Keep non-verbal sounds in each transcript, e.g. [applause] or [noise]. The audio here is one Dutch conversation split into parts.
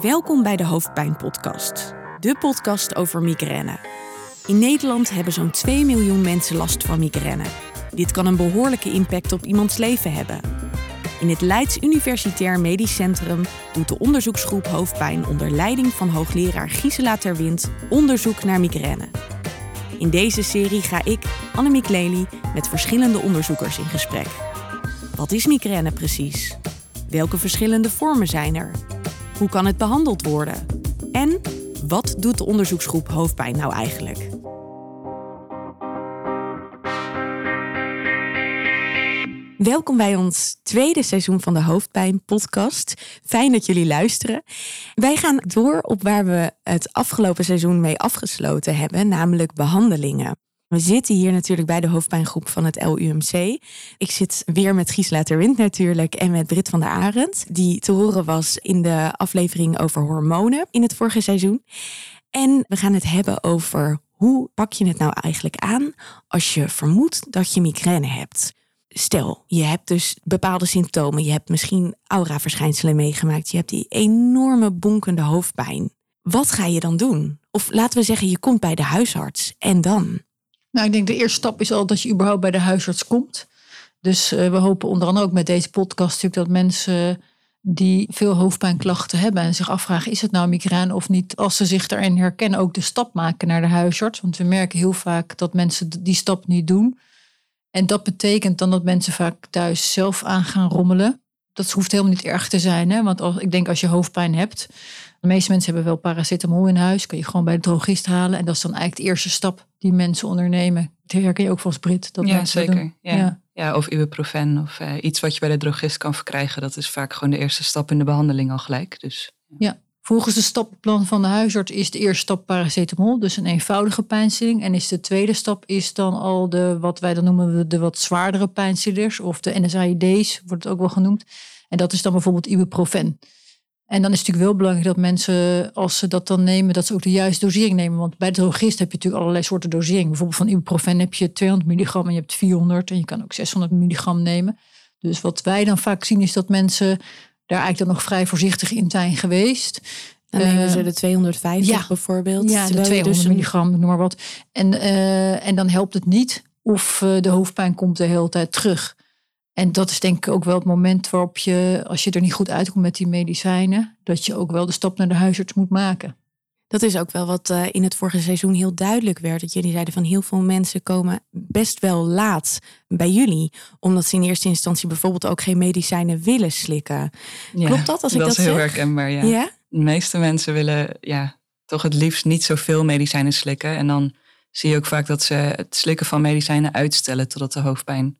Welkom bij de Hoofdpijn Podcast, de podcast over migraine. In Nederland hebben zo'n 2 miljoen mensen last van migraine. Dit kan een behoorlijke impact op iemands leven hebben. In het Leids Universitair Medisch Centrum doet de onderzoeksgroep Hoofdpijn onder leiding van hoogleraar Gisela Terwind onderzoek naar migraine. In deze serie ga ik, Annemiek Lely, met verschillende onderzoekers in gesprek. Wat is migraine precies? Welke verschillende vormen zijn er? Hoe kan het behandeld worden? En wat doet de onderzoeksgroep hoofdpijn nou eigenlijk? Welkom bij ons tweede seizoen van de Hoofdpijn podcast. Fijn dat jullie luisteren. Wij gaan door op waar we het afgelopen seizoen mee afgesloten hebben, namelijk behandelingen. We zitten hier natuurlijk bij de hoofdpijngroep van het LUMC. Ik zit weer met Gisela Terwind natuurlijk en met Brit van der Arend, die te horen was in de aflevering over hormonen in het vorige seizoen. En we gaan het hebben over hoe pak je het nou eigenlijk aan als je vermoedt dat je migraine hebt. Stel, je hebt dus bepaalde symptomen. Je hebt misschien aura-verschijnselen meegemaakt. Je hebt die enorme bonkende hoofdpijn. Wat ga je dan doen? Of laten we zeggen, je komt bij de huisarts. En dan? Nou, ik denk de eerste stap is al dat je überhaupt bij de huisarts komt. Dus uh, we hopen onder andere ook met deze podcast natuurlijk dat mensen die veel hoofdpijnklachten hebben en zich afvragen: is het nou migraine of niet? Als ze zich daarin herkennen, ook de stap maken naar de huisarts. Want we merken heel vaak dat mensen die stap niet doen. En dat betekent dan dat mensen vaak thuis zelf aan gaan rommelen. Dat hoeft helemaal niet erg te zijn. Hè? Want als, ik denk als je hoofdpijn hebt. De meeste mensen hebben wel paracetamol in huis. Kun je gewoon bij de drogist halen. En dat is dan eigenlijk de eerste stap die mensen ondernemen. Dat herken je ook van Brit. Dat ja, zeker. Ja. ja. Ja. of ibuprofen of uh, iets wat je bij de drogist kan verkrijgen. Dat is vaak gewoon de eerste stap in de behandeling al gelijk. Dus, ja. Volgens de stappenplan van de huisarts is de eerste stap paracetamol, dus een eenvoudige pijnstilling. En is de tweede stap is dan al de, wat wij dan noemen de wat zwaardere pijnstillers, of de NSAID's wordt het ook wel genoemd. En dat is dan bijvoorbeeld ibuprofen. En dan is het natuurlijk wel belangrijk dat mensen, als ze dat dan nemen, dat ze ook de juiste dosering nemen. Want bij de drogist heb je natuurlijk allerlei soorten dosering. Bijvoorbeeld van ibuprofen heb je 200 milligram en je hebt 400 en je kan ook 600 milligram nemen. Dus wat wij dan vaak zien is dat mensen daar eigenlijk dan nog vrij voorzichtig in zijn geweest. Dan nemen ze de 250 ja, bijvoorbeeld. Ja, de 200 dus milligram, noem maar wat. En, uh, en dan helpt het niet of uh, de hoofdpijn komt de hele tijd terug. En dat is denk ik ook wel het moment waarop je, als je er niet goed uitkomt met die medicijnen, dat je ook wel de stap naar de huisarts moet maken. Dat is ook wel wat uh, in het vorige seizoen heel duidelijk werd. Dat jullie zeiden van heel veel mensen komen best wel laat bij jullie. Omdat ze in eerste instantie bijvoorbeeld ook geen medicijnen willen slikken. Klopt dat als ik dat, dat is heel herkenbaar, ja. ja. De meeste mensen willen ja, toch het liefst niet zoveel medicijnen slikken. En dan zie je ook vaak dat ze het slikken van medicijnen uitstellen totdat de hoofdpijn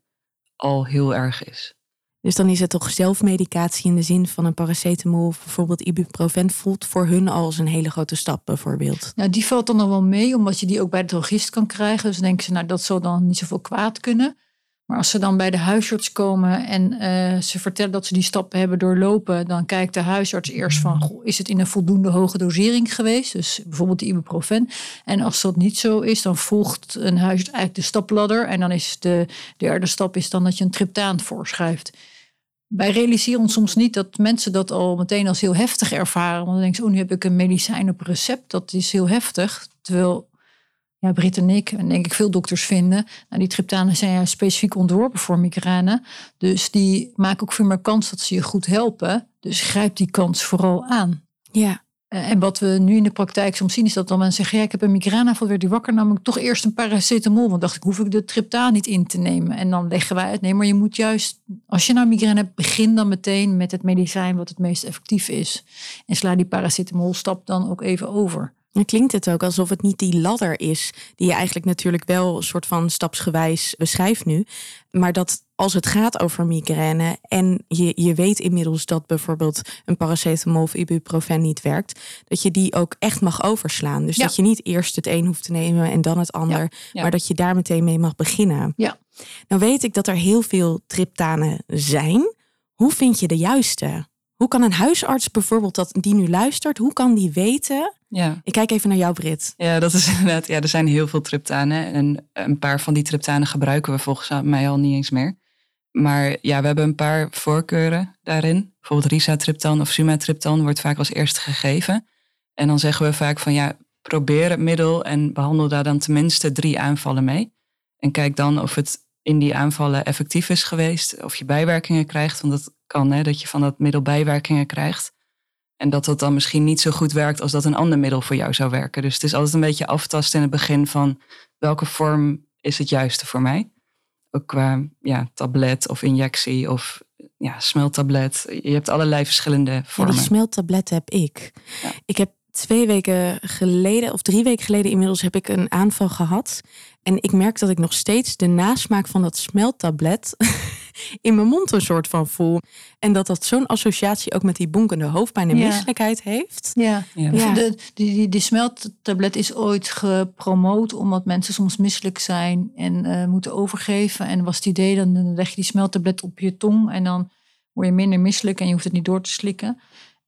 al heel erg is. Dus dan is het toch zelfmedicatie in de zin van een paracetamol of bijvoorbeeld ibuprofen voelt voor hun als een hele grote stap bijvoorbeeld. Nou, die valt dan nog wel mee, omdat je die ook bij de drogist kan krijgen. Dus denken ze, nou dat zal dan niet zoveel kwaad kunnen. Maar als ze dan bij de huisarts komen en uh, ze vertellen dat ze die stappen hebben doorlopen, dan kijkt de huisarts eerst van, goh, is het in een voldoende hoge dosering geweest? Dus bijvoorbeeld de ibuprofen. En als dat niet zo is, dan volgt een huisarts eigenlijk de stapladder. En dan is de derde stap is dan dat je een triptaan voorschrijft. Wij realiseren ons soms niet dat mensen dat al meteen als heel heftig ervaren. Want dan denken ze, oh, nu heb ik een medicijn op recept. Dat is heel heftig. Terwijl ja, Brit en ik, en denk ik veel dokters vinden, nou, die triptanen zijn ja specifiek ontworpen voor migraine. Dus die maken ook veel meer kans dat ze je goed helpen. Dus grijp die kans vooral aan. Ja. Eh, en wat we nu in de praktijk soms zien, is dat dan mensen zeggen: ja, ik heb een migraineaanval, werd die wakker, nam ik toch eerst een paracetamol. Want dacht ik, hoef ik de triptaan niet in te nemen. En dan leggen wij het. Nee, maar je moet juist, als je nou migraine hebt, begin dan meteen met het medicijn wat het meest effectief is. En sla die paracetamol stap dan ook even over. Dan klinkt het ook alsof het niet die ladder is, die je eigenlijk natuurlijk wel een soort van stapsgewijs beschrijft nu. Maar dat als het gaat over migraine en je, je weet inmiddels dat bijvoorbeeld een paracetamol of ibuprofen niet werkt, dat je die ook echt mag overslaan. Dus dat je niet eerst het een hoeft te nemen en dan het ander, maar dat je daar meteen mee mag beginnen. Ja. Nou weet ik dat er heel veel triptanen zijn. Hoe vind je de juiste? Hoe kan een huisarts bijvoorbeeld dat die nu luistert, hoe kan die weten? Ja. Ik kijk even naar jou, Brit. Ja, dat is [laughs] inderdaad. Ja, er zijn heel veel triptanen. En een paar van die triptanen gebruiken we volgens mij al niet eens meer. Maar ja, we hebben een paar voorkeuren daarin. Bijvoorbeeld risatriptan of sumatriptan wordt vaak als eerste gegeven. En dan zeggen we vaak van ja, probeer het middel en behandel daar dan tenminste drie aanvallen mee. En kijk dan of het in die aanvallen effectief is geweest, of je bijwerkingen krijgt. Want dat kan, hè, dat je van dat middel bijwerkingen krijgt. En dat dat dan misschien niet zo goed werkt als dat een ander middel voor jou zou werken. Dus het is altijd een beetje aftasten in het begin van welke vorm is het juiste voor mij. Ook qua ja, tablet of injectie of ja, smeltablet. Je hebt allerlei verschillende vormen. Ja, die smeltablet heb ik. Ja. Ik heb twee weken geleden, of drie weken geleden inmiddels, heb ik een aanval gehad. En ik merk dat ik nog steeds de nasmaak van dat smeltablet in mijn mond een soort van voel. En dat dat zo'n associatie ook met die bonkende hoofdpijn en Ja. misselijkheid heeft. Ja, Ja. Ja. De, die, die, die smelttablet is ooit gepromoot omdat mensen soms misselijk zijn en eh, moeten overgeven. En was het idee, dan leg je die smelttablet op je tong en dan word je minder misselijk en je hoeft het niet door te slikken.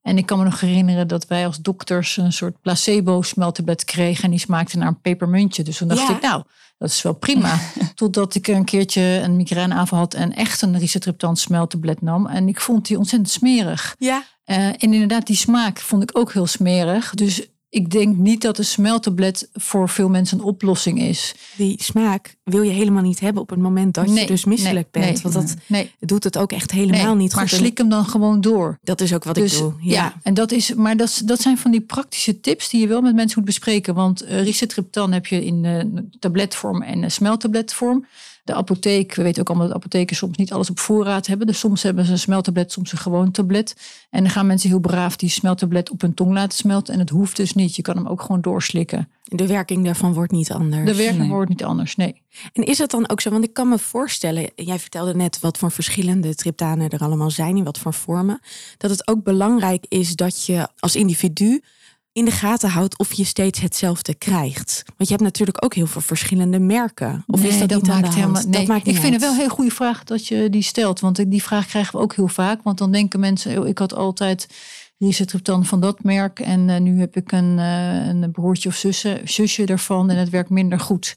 En ik kan me nog herinneren dat wij als dokters een soort placebo-smeltablet kregen en die smaakte naar een pepermuntje. Dus toen dacht Ja. ik, nou, dat is wel prima. [laughs] Totdat ik een keertje een migraineaanval had en echt een risatriptan smeltablet nam. En ik vond die ontzettend smerig. Ja. Eh, en inderdaad, die smaak vond ik ook heel smerig. Dus ik denk niet dat een smeltablet voor veel mensen een oplossing is. Die smaak wil je helemaal niet hebben op het moment dat je dus misselijk nee, bent. nee. Want dat doet het ook echt helemaal niet maar goed. En slik hem dan gewoon door. Dat is ook wat dus ik doe. ja. Ja. en dat is, maar dat, dat zijn van die praktische tips die je wel met mensen moet bespreken. Want uh, risatriptan heb je in eh, tabletvorm en uh, smeltabletvorm. De apotheek, we weten ook allemaal dat apotheken soms niet alles op voorraad hebben. Dus soms hebben ze een smeltablet, soms een gewoon tablet. En dan gaan mensen heel braaf die smeltablet op hun tong laten smelten. En het hoeft dus niet. Je kan hem ook gewoon doorslikken. De werking daarvan wordt niet anders. De werking Nee. wordt niet anders, nee. En is het dan ook zo? Want ik kan me voorstellen, jij vertelde net wat voor verschillende triptanen er allemaal zijn, in wat voor vormen. Dat het ook belangrijk is dat je als individu in de gaten houdt of je steeds hetzelfde krijgt. Want je hebt natuurlijk ook heel veel verschillende merken. Of is dat, niet aan de hand? helemaal- nee. Dat maakt niet ik vind uit. het wel een heel goede vraag dat je die stelt. Want die vraag krijgen we ook heel vaak. Want dan denken mensen, oh, ik had altijd risatriptan van dat merk. En eh, nu heb ik een, eh, een broertje of zussen, zusje ervan en het werkt minder goed.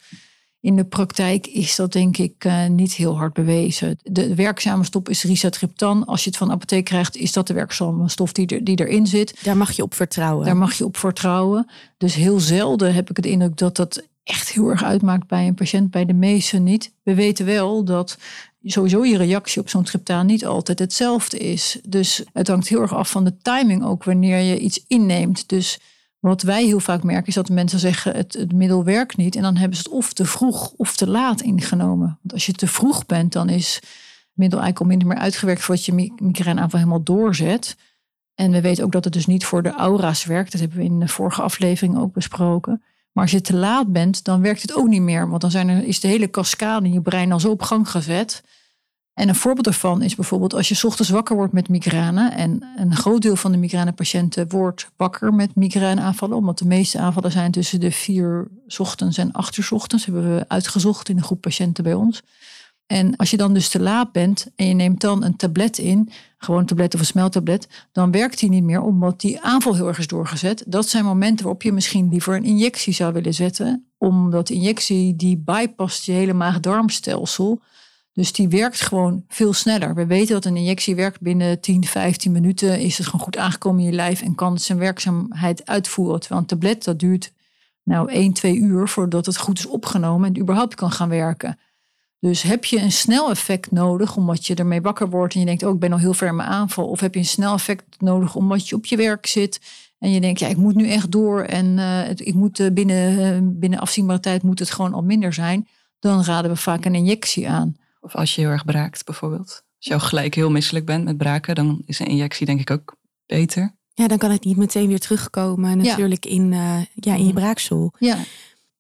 In de praktijk is dat denk ik eh, niet heel hard bewezen. De werkzame stof is risatriptan. Als je het van de apotheek krijgt, is dat de werkzame stof die, er, die erin zit. Daar mag je op vertrouwen. Daar mag je op vertrouwen. Dus heel zelden heb ik het indruk dat dat echt heel erg uitmaakt bij een patiënt. Bij de meesten niet. We weten wel dat sowieso je reactie op zo'n triptaan niet altijd hetzelfde is. Dus het hangt heel erg af van de timing ook wanneer je iets inneemt. Dus wat wij heel vaak merken is dat mensen zeggen het, middel werkt niet. En dan hebben ze het of te vroeg of te laat ingenomen. Want als je te vroeg bent, dan is het middel eigenlijk al minder meer uitgewerkt voordat je mi- migraineaanval helemaal doorzet. En we weten ook dat het dus niet voor de aura's werkt. Dat hebben we in de vorige aflevering ook besproken. Maar als je te laat bent, dan werkt het ook niet meer. Want dan zijn er, is de hele cascade in je brein al zo op gang gezet. En een voorbeeld daarvan is bijvoorbeeld als je ochtends wakker wordt met migraine. En een groot deel van de migrainepatiënten wordt wakker met migraineaanvallen. Omdat de meeste aanvallen zijn tussen de vier ochtends en acht uur 's ochtends. Hebben we uitgezocht in een groep patiënten bij ons. En als je dan dus te laat bent en je neemt dan een tablet in, gewoon een tablet of een smeltablet, dan werkt die niet meer omdat die aanval heel erg is doorgezet. Dat zijn momenten waarop je misschien liever een injectie zou willen zetten, omdat injectie die bypast je hele maag-darmstelsel. Dus die werkt gewoon veel sneller. We weten dat een injectie werkt binnen 10, 15 minuten. Is het gewoon goed aangekomen in je lijf en kan zijn werkzaamheid uitvoeren. Terwijl een tablet dat duurt nou 1, 2 uur voordat het goed is opgenomen en überhaupt kan gaan werken. Dus heb je een snel effect nodig omdat je ermee wakker wordt en je denkt, oh ik ben al heel ver in mijn aanval. Of heb je een snel effect nodig omdat je op je werk zit en je denkt, ja ik moet nu echt door en eh, ik moet eh, binnen, eh, binnen afzienbare tijd moet het gewoon al minder zijn. Dan raden we vaak een injectie aan. Of als je heel erg braakt bijvoorbeeld. Als je al gelijk heel misselijk bent met braken, dan is een injectie denk ik ook beter. Ja, dan kan het niet meteen weer terugkomen natuurlijk in, eh, ja, in je braakstoel. Ja,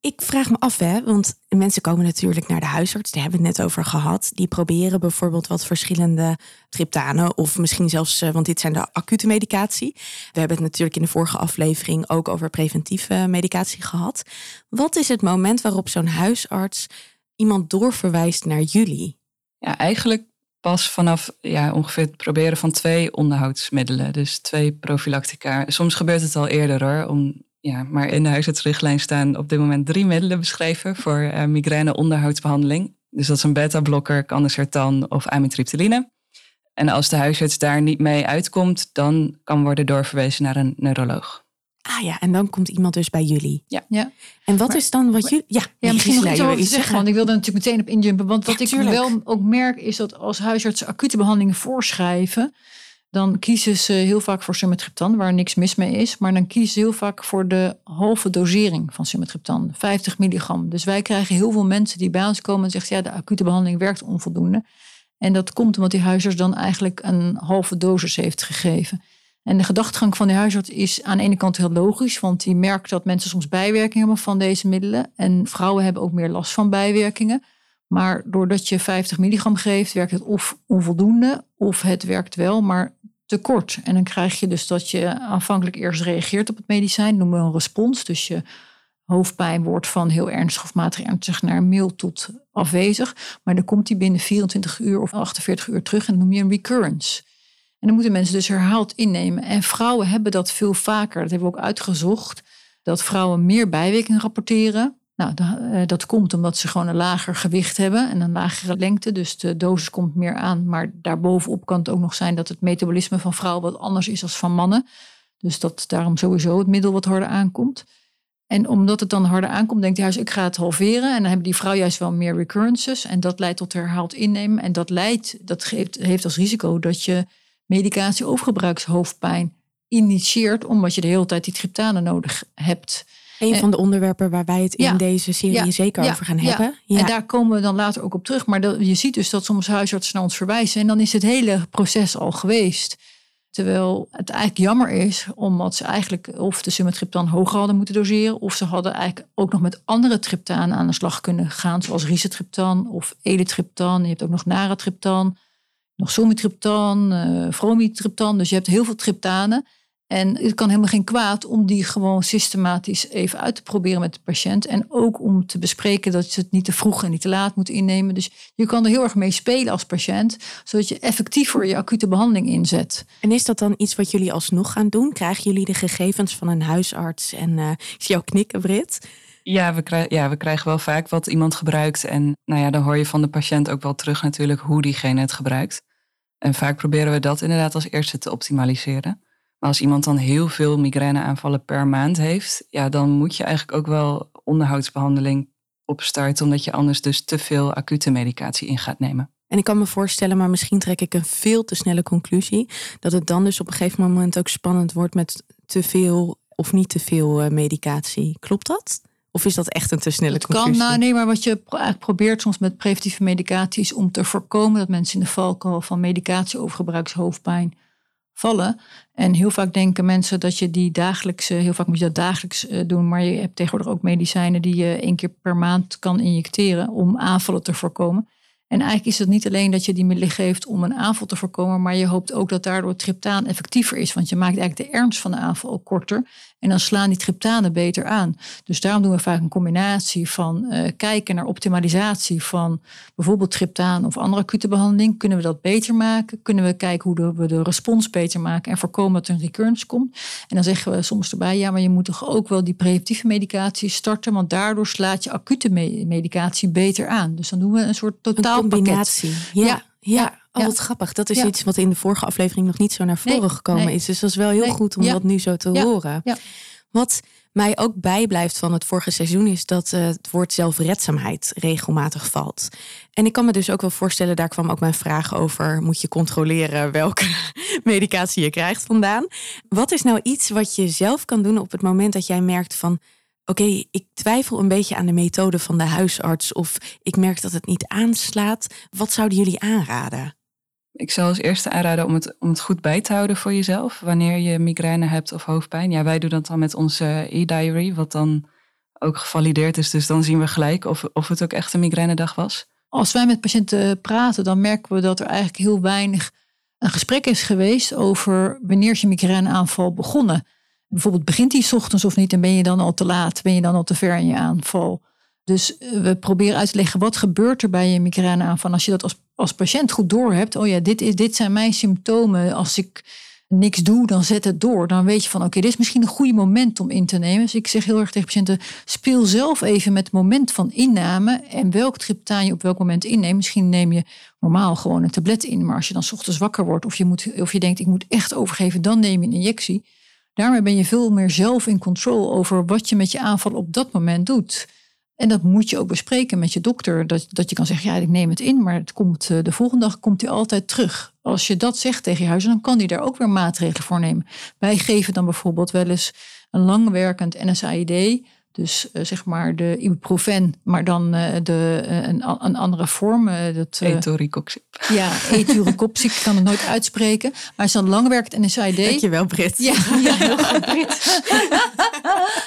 Ik vraag me af, hè, want mensen komen natuurlijk naar de huisarts, daar hebben we het net over gehad. Die proberen bijvoorbeeld wat verschillende triptanen, of misschien zelfs, eh, want dit zijn de acute medicatie. We hebben het natuurlijk in de vorige aflevering ook over preventieve medicatie gehad. Wat is het moment waarop zo'n huisarts iemand doorverwijst naar jullie? Ja, eigenlijk pas vanaf ja, ongeveer het proberen van twee onderhoudsmiddelen. Dus twee profilactica. Soms gebeurt het al eerder hoor. Om, ja, maar in de huisartsrichtlijn staan op dit moment drie middelen beschreven voor eh, migraine onderhoudsbehandeling. Dus dat is een beta-blokker, cannacertan of amitriptyline. En als de huisarts daar niet mee uitkomt, dan kan worden doorverwezen naar een neuroloog. Ah ja, en dan komt iemand dus bij jullie. Ja. ja. En wat is dan wat jullie... Ja, Ja, misschien nog iets over te iets zeggen, want ik wilde natuurlijk meteen op injumpen. Want wat Ja, ik tuurlijk. wel ook merk is dat als huisartsen acute behandelingen voorschrijven, dan kiezen ze heel vaak voor sumatriptan, waar niks mis mee is. Maar dan kiezen ze heel vaak voor de halve dosering van sumatriptan, 50 milligram. Dus wij krijgen heel veel mensen die bij ons komen en zeggen, ja, de acute behandeling werkt onvoldoende. En dat komt omdat die huisarts dan eigenlijk een halve dosis heeft gegeven. En de gedachtegang van de huisarts is aan de ene kant heel logisch, want die merkt dat mensen soms bijwerkingen hebben van deze middelen. En vrouwen hebben ook meer last van bijwerkingen. Maar doordat je 50 milligram geeft, werkt het of onvoldoende, of het werkt wel, maar te kort. En dan krijg je dus dat je aanvankelijk eerst reageert op het medicijn, noemen we een respons. Dus je hoofdpijn wordt van heel ernstig of matig ernstig naar mild tot afwezig. Maar dan komt die binnen 24 uur of 48 uur terug en dat noem je een recurrence. En dan moeten mensen dus herhaald innemen. En vrouwen hebben dat veel vaker. Dat hebben we ook uitgezocht. Dat vrouwen meer bijwerkingen rapporteren. Nou, eh, dat komt omdat ze gewoon een lager gewicht hebben en een lagere lengte. Dus de dosis komt meer aan. Maar daarbovenop kan het ook nog zijn dat het metabolisme van vrouwen wat anders is dan van mannen. Dus dat daarom sowieso het middel wat harder aankomt. En omdat het dan harder aankomt, denkt hij juist, ik ga het halveren. En dan hebben die vrouw juist wel meer recurrences. En dat leidt tot herhaald innemen. En dat leidt, dat geeft, heeft als risico dat je medicatie overgebruikshoofdpijn initieert, omdat je de hele tijd die triptanen nodig hebt. Een En- van de onderwerpen waar wij het in Ja. deze serie Ja. zeker Ja. over gaan hebben. Ja. En daar komen we dan later ook op terug. Maar dat, je ziet dus dat soms huisartsen naar ons verwijzen. En dan is het hele proces al geweest. Terwijl het eigenlijk jammer is, omdat ze eigenlijk of de sumatriptan hoger hadden moeten doseren. Of ze hadden eigenlijk ook nog met andere triptanen aan de slag kunnen gaan. Zoals risatriptan of elitriptan. Je hebt ook nog naratriptan. Nog somitriptan, eh fromitriptan. Dus je hebt heel veel triptanen. En het kan helemaal geen kwaad om die gewoon systematisch even uit te proberen met de patiënt. En ook om te bespreken dat je het niet te vroeg en niet te laat moet innemen. Dus je kan er heel erg mee spelen als patiënt, zodat je effectiever je acute behandeling inzet. En is dat dan iets wat jullie alsnog gaan doen? Krijgen jullie de gegevens van een huisarts? En eh, ik zie jou knikken, Brit. Ja we, krijgen, ja, we krijgen wel vaak wat iemand gebruikt. En nou ja, dan hoor je van de patiënt ook wel terug natuurlijk hoe diegene het gebruikt. En vaak proberen we dat inderdaad als eerste te optimaliseren. Maar als iemand dan heel veel migraineaanvallen per maand heeft, ja, dan moet je eigenlijk ook wel onderhoudsbehandeling opstarten, omdat je anders dus te veel acute medicatie in gaat nemen. En ik kan me voorstellen, maar misschien trek ik een veel te snelle conclusie, dat het dan dus op een gegeven moment ook spannend wordt met te veel of niet te veel eh, medicatie. Klopt dat? Of is dat echt een te snelle Het kan, conclusie? nou nee, maar wat je eigenlijk probeert soms met preventieve medicatie is om te voorkomen dat mensen in de valkuil van medicatieovergebruikshoofdpijn vallen. En heel vaak denken mensen dat je die dagelijks, heel vaak moet je dat dagelijks eh, doen, maar je hebt tegenwoordig ook medicijnen die je één keer per maand kan injecteren om aanvallen te voorkomen. En eigenlijk is het niet alleen dat je die middelen geeft om een aanval te voorkomen, maar je hoopt ook dat daardoor triptaan effectiever is. Want je maakt eigenlijk de ernst van de aanval ook korter. En dan slaan die triptanen beter aan. Dus daarom doen we vaak een combinatie van eh, kijken naar optimalisatie van bijvoorbeeld triptaan of andere acute behandeling. Kunnen we dat beter maken? Kunnen we kijken hoe de- we de respons beter maken en voorkomen dat er een recurrence komt? En dan zeggen we soms erbij, ja, maar je moet toch ook wel die preventieve medicatie starten, want daardoor slaat je acute me- medicatie beter aan. Dus dan doen we een soort Een totaalpakket. combinatie. Ja, ja. Ja, Oh, wat grappig. Dat is iets wat in de vorige aflevering nog niet zo naar voren Nee, gekomen nee. is. Dus dat is wel heel Nee, goed om dat nu zo te horen. Wat mij ook bijblijft van het vorige seizoen is dat eh, het woord zelfredzaamheid regelmatig valt. En ik kan me dus ook wel voorstellen, daar kwam ook mijn vraag over: moet je controleren welke [laughs] medicatie je krijgt vandaan? Wat is nou iets wat je zelf kan doen op het moment dat jij merkt van. Oké, ik twijfel een beetje aan de methode van de huisarts of ik merk dat het niet aanslaat. Wat zouden jullie aanraden? Ik zou als eerste aanraden om het, om het goed bij te houden voor jezelf. Wanneer je migraine hebt of hoofdpijn. Ja, wij doen dat dan met onze e-diary, wat dan ook gevalideerd is. Dus dan zien we gelijk of, of het ook echt een migrainedag was. Als wij met patiënten praten, dan merken we dat er eigenlijk heel weinig een gesprek is geweest over wanneer is je migraineaanval begonnen. Bijvoorbeeld begint die ochtends of niet en ben je dan al te laat, ben je dan al te ver in je aanval. Dus eh, we proberen uit te leggen wat gebeurt er bij je migraineaanval. Als je dat als, als patiënt goed doorhebt, oh ja, dit, is, dit zijn mijn symptomen als ik niks doe, dan zet het door. Dan weet je van oké, dit is misschien een goede moment om in te nemen. Dus ik zeg heel erg tegen patiënten, speel zelf even met het moment van inname en welk triptaan je op welk moment inneemt. Misschien neem je normaal gewoon een tablet in, maar als je dan ochtends wakker wordt of je, moet, of je denkt ik moet echt overgeven, dan neem je een injectie. Daarmee ben je veel meer zelf in control over wat je met je aanval op dat moment doet. En dat moet je ook bespreken met je dokter. Dat, dat je kan zeggen, ja, ik neem het in, maar het komt, eh, de volgende dag komt hij altijd terug. Als je dat zegt tegen je huis, dan kan hij daar ook weer maatregelen voor nemen. Wij geven dan bijvoorbeeld wel eens een langwerkend NSAID. Dus uh, zeg maar de ibuprofen, maar dan uh, de, een, een, andere vorm. dat, Etoricoxib. Ja, etoricoxib, ik kan het nooit uitspreken. Maar het is dan langwerkend NSAID. Dankjewel, Brit. Ja, ja heel goed, Brit. [laughs]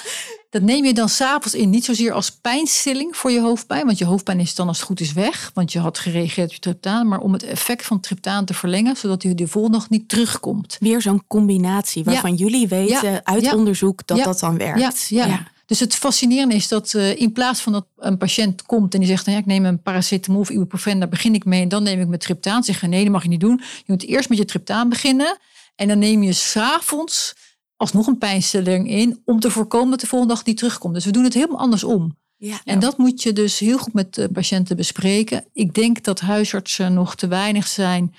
Dat neem je dan s'avonds in. Niet zozeer als pijnstilling voor je hoofdpijn. Want je hoofdpijn is dan als het goed is weg. Want je had gereageerd op je triptaan. Maar om het effect van triptaan te verlengen. Zodat hij de volgende dag niet terugkomt. Weer zo'n combinatie waarvan jullie weten uit onderzoek dat dat dan werkt. ja. Dus het fascinerende is dat uh, in plaats van dat een patiënt komt en die zegt: nou ja, ik neem een paracetamol of ibuprofen, daar begin ik mee en dan neem ik mijn triptaan. Zeg je nee, dat mag je niet doen. Je moet eerst met je triptaan beginnen en dan neem je s'avonds alsnog een pijnstilling in om te voorkomen dat de volgende dag niet terugkomt. Dus we doen het helemaal andersom. Ja, en dat moet je dus heel goed met de patiënten bespreken. Ik denk dat huisartsen nog te weinig zijn,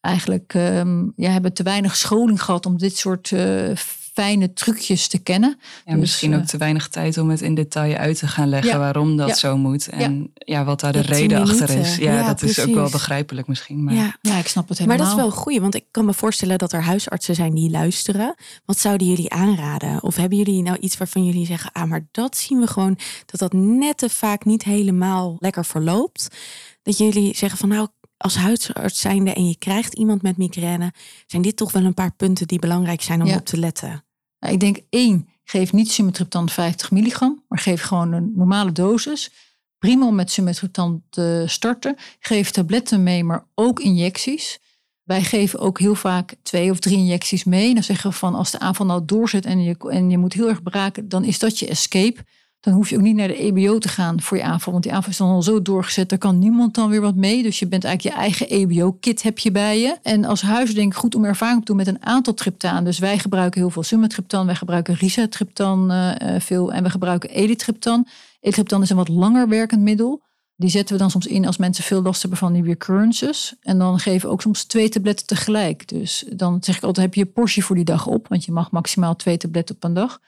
eigenlijk um, ja, hebben te weinig scholing gehad om dit soort uh, fijne trucjes te kennen. Ja, dus, misschien ook eh, te weinig tijd om het in detail uit te gaan leggen waarom dat zo moet. En ja, wat daar de reden achter is. Ja, dat is ook wel begrijpelijk misschien. Maar... Ja. ik snap het helemaal. Maar dat is wel goed, want ik kan me voorstellen dat er huisartsen zijn die luisteren. Wat zouden jullie aanraden? Of hebben jullie nou iets waarvan jullie zeggen, ah, maar dat zien we gewoon dat dat net te vaak niet helemaal lekker verloopt. Dat jullie zeggen van nou, als huisarts zijnde en je krijgt iemand met migraine, zijn dit toch wel een paar punten die belangrijk zijn om op te letten. Nou, ik denk één, geef niet sumatriptan 50 milligram, maar geef gewoon een normale dosis. Prima om met sumatriptan te starten. Geef tabletten mee, maar ook injecties. Wij geven ook heel vaak twee of drie injecties mee. Dan zeggen we van als de aanval nou doorzet en je, en je moet heel erg braken, dan is dat je escape dan hoef je ook niet naar de EBO te gaan voor je aanval. Want die aanval is dan al zo doorgezet, daar kan niemand dan weer wat mee. Dus je bent eigenlijk je eigen EBO-kit heb je bij je. En als huis denk goed om ervaring te doen met een aantal triptaan. Dus wij gebruiken heel veel sumatriptan, wij gebruiken risatriptan uh, veel en we gebruiken elitriptan. Elitriptan is een wat langer werkend middel. Die zetten we dan soms in als mensen veel last hebben van die recurrences. En dan geven we ook soms twee tabletten tegelijk. Dus dan zeg ik altijd, heb je je portie voor die dag op. Want je mag maximaal twee tabletten op een dag.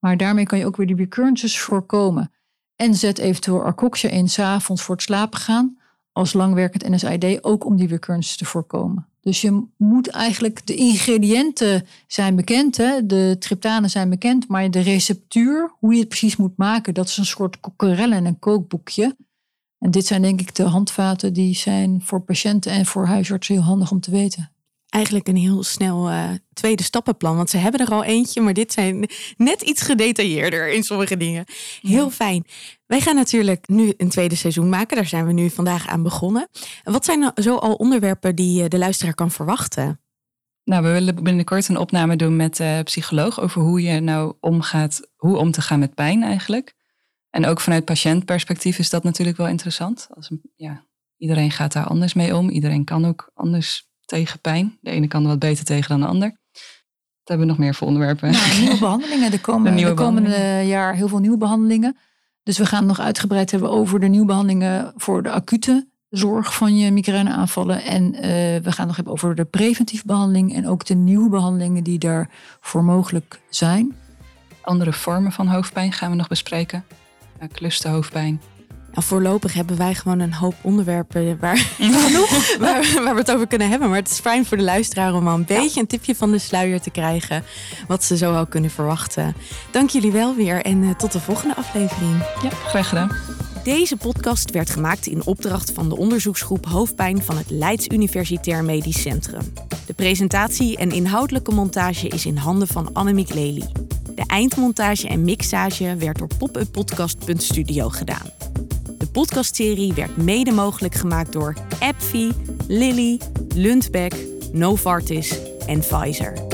Maar daarmee kan je ook weer die recurrences voorkomen. En zet eventueel Arcoxia in s'avonds voor het slapen gaan. Als langwerkend NSAID ook om die recurrences te voorkomen. Dus je moet eigenlijk, de ingrediënten zijn bekend, hè? de triptanen zijn bekend, maar de receptuur, hoe je het precies moet maken, dat is een soort kokkerellen en een kookboekje. En dit zijn denk ik de handvaten die zijn voor patiënten en voor huisartsen heel handig om te weten eigenlijk een heel snel uh, tweede stappenplan. Want ze hebben er al eentje, maar dit zijn net iets gedetailleerder in sommige dingen. Heel fijn. Wij gaan natuurlijk nu een tweede seizoen maken. Daar zijn we nu vandaag aan begonnen. Wat zijn nou zo al onderwerpen die de luisteraar kan verwachten? Nou, we willen binnenkort een opname doen met de psycholoog over hoe je nou omgaat, hoe om te gaan met pijn eigenlijk. En ook vanuit patiëntperspectief is dat natuurlijk wel interessant. Als, ja, iedereen gaat daar anders mee om. Iedereen kan ook anders tegen pijn. De ene kan er wat beter tegen dan de ander. Wat hebben we nog meer voor onderwerpen? Nou, nieuwe behandelingen. Er [laughs] komen de, komende jaar heel veel nieuwe behandelingen. Dus we gaan nog uitgebreid hebben over de nieuwe behandelingen voor de acute zorg van je migraineaanvallen. En uh, we gaan nog hebben over de preventieve behandeling en ook de nieuwe behandelingen die daarvoor mogelijk zijn. Andere vormen van hoofdpijn gaan we nog bespreken. Uh, clusterhoofdpijn, nou, voorlopig hebben wij gewoon een hoop onderwerpen waar, [laughs] [laughs] waar, waar, we het over kunnen hebben. Maar het is fijn voor de luisteraar om al een beetje een tipje van de sluier te krijgen. Wat ze zo al kunnen verwachten. Dank jullie wel weer en uh, tot de volgende aflevering. Ja, graag gedaan. Deze podcast werd gemaakt in opdracht van de onderzoeksgroep Hoofdpijn van het Leids Universitair Medisch Centrum. De presentatie en inhoudelijke montage is in handen van Annemiek Lely. De eindmontage en mixage werd door popupodcast.studio gedaan podcastserie werd mede mogelijk gemaakt door AppFi, Lilly, Lundbeck, Novartis en Pfizer.